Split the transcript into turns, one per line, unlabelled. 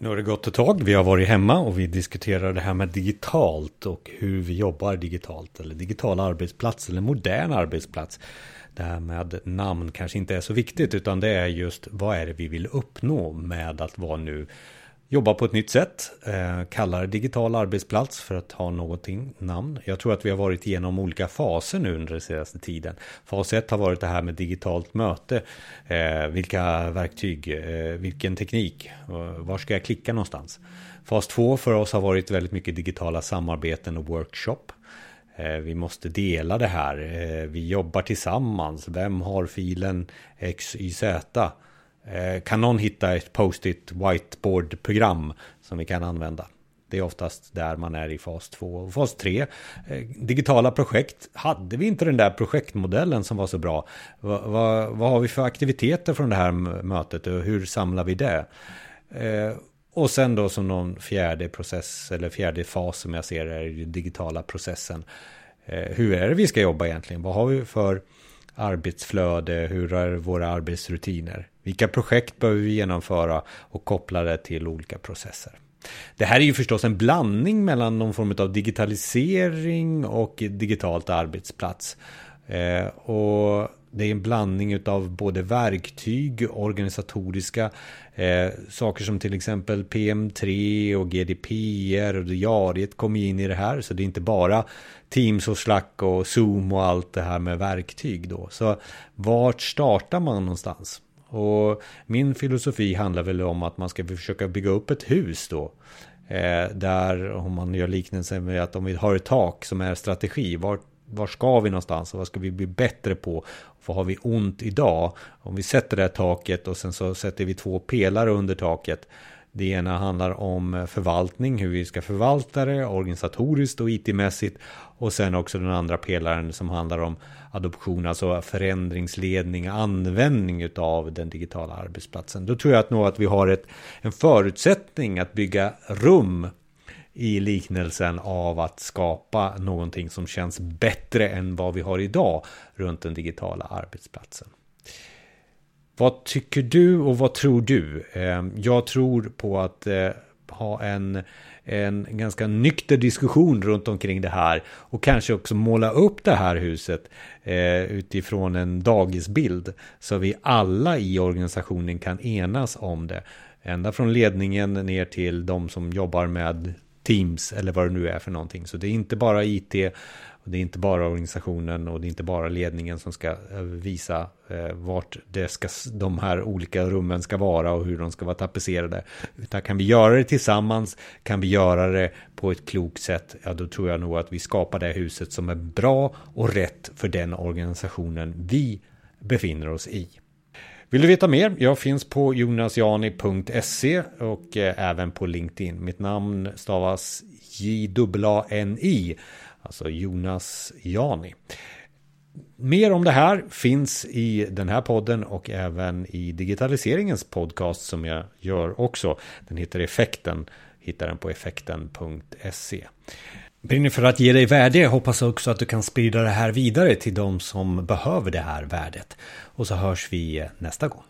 Nu har det gått ett tag, vi har varit hemma och vi diskuterar det här med digitalt och hur vi jobbar digitalt eller digital arbetsplats eller modern arbetsplats. Det här med namn kanske inte är så viktigt utan det är just vad är det vi vill uppnå med att vara nu jobba på ett nytt sätt, eh, kallar digital arbetsplats för att ha någonting namn. Jag tror att vi har varit igenom olika faser nu under den senaste tiden. Fas 1 har varit det här med digitalt möte. Eh, vilka verktyg, eh, vilken teknik, var ska jag klicka någonstans? Fas 2 för oss har varit väldigt mycket digitala samarbeten och workshop. Vi måste dela det här. Vi jobbar tillsammans. Vem har filen XYZ? Eh, kan någon hitta ett post-it whiteboard-program som vi kan använda? Det är oftast där man är i fas 2 och fas 3. Eh, digitala projekt. Hade vi inte den där projektmodellen som var så bra? Vad, vad, vad har vi för aktiviteter från det här mötet och hur samlar vi det? Eh, och sen då som någon fjärde process eller fjärde fas som jag ser är den digitala processen. hur är det vi ska jobba egentligen? Vad har vi för arbetsflöde? Hur är våra arbetsrutiner? Vilka projekt behöver vi genomföra och koppla det till olika processer? Det här är ju förstås en blandning mellan någon form av digitalisering och digitalt arbetsplats. Eh, och det är en blandning av både verktyg, organisatoriska eh, saker som till exempel PM3 och GDPR och diariet kommer in i det här. Så det är inte bara Teams och Slack och Zoom och allt det här med verktyg då. Så vart startar man någonstans? Och min filosofi handlar väl om att man ska försöka bygga upp ett hus då. Eh, där om man gör liknelsen med att om vi har ett tak som är strategi. vart var ska vi någonstans och vad ska vi bli bättre på? Vad har vi ont idag? Om vi sätter det här taket och sen så sätter vi två pelare under taket. Det ena handlar om förvaltning, hur vi ska förvalta det organisatoriskt och IT-mässigt. Och sen också den andra pelaren som handlar om adoption, alltså förändringsledning, användning av den digitala arbetsplatsen. Då tror jag att nog att vi har ett, en förutsättning att bygga rum i liknelsen av att skapa någonting som känns bättre än vad vi har idag runt den digitala arbetsplatsen. Vad tycker du och vad tror du? Ehm, jag tror på att eh, ha en, en ganska nykter diskussion runt omkring det här och kanske också måla upp det här huset eh, utifrån en dagisbild så vi alla i organisationen kan enas om det. Ända från ledningen ner till de som jobbar med Teams eller vad det nu är för någonting. Så det är inte bara IT och det är inte bara organisationen och det är inte bara ledningen som ska eh, visa eh, vart det ska, de här olika rummen ska vara och hur de ska vara tapetserade. Utan kan vi göra det tillsammans, kan vi göra det på ett klokt sätt, ja då tror jag nog att vi skapar det huset som är bra och rätt för den organisationen vi befinner oss i. Vill du veta mer? Jag finns på jonasjani.se och eh, även på LinkedIn. Mitt namn stavas J-A-N-I, alltså Jonas Jani. Mer om det här finns i den här podden och även i digitaliseringens podcast som jag gör också. Den heter Effekten, hittar den på effekten.se. Brinner för att ge dig värde. Jag hoppas också att du kan sprida det här vidare till de som behöver det här värdet. Och så hörs vi nästa gång.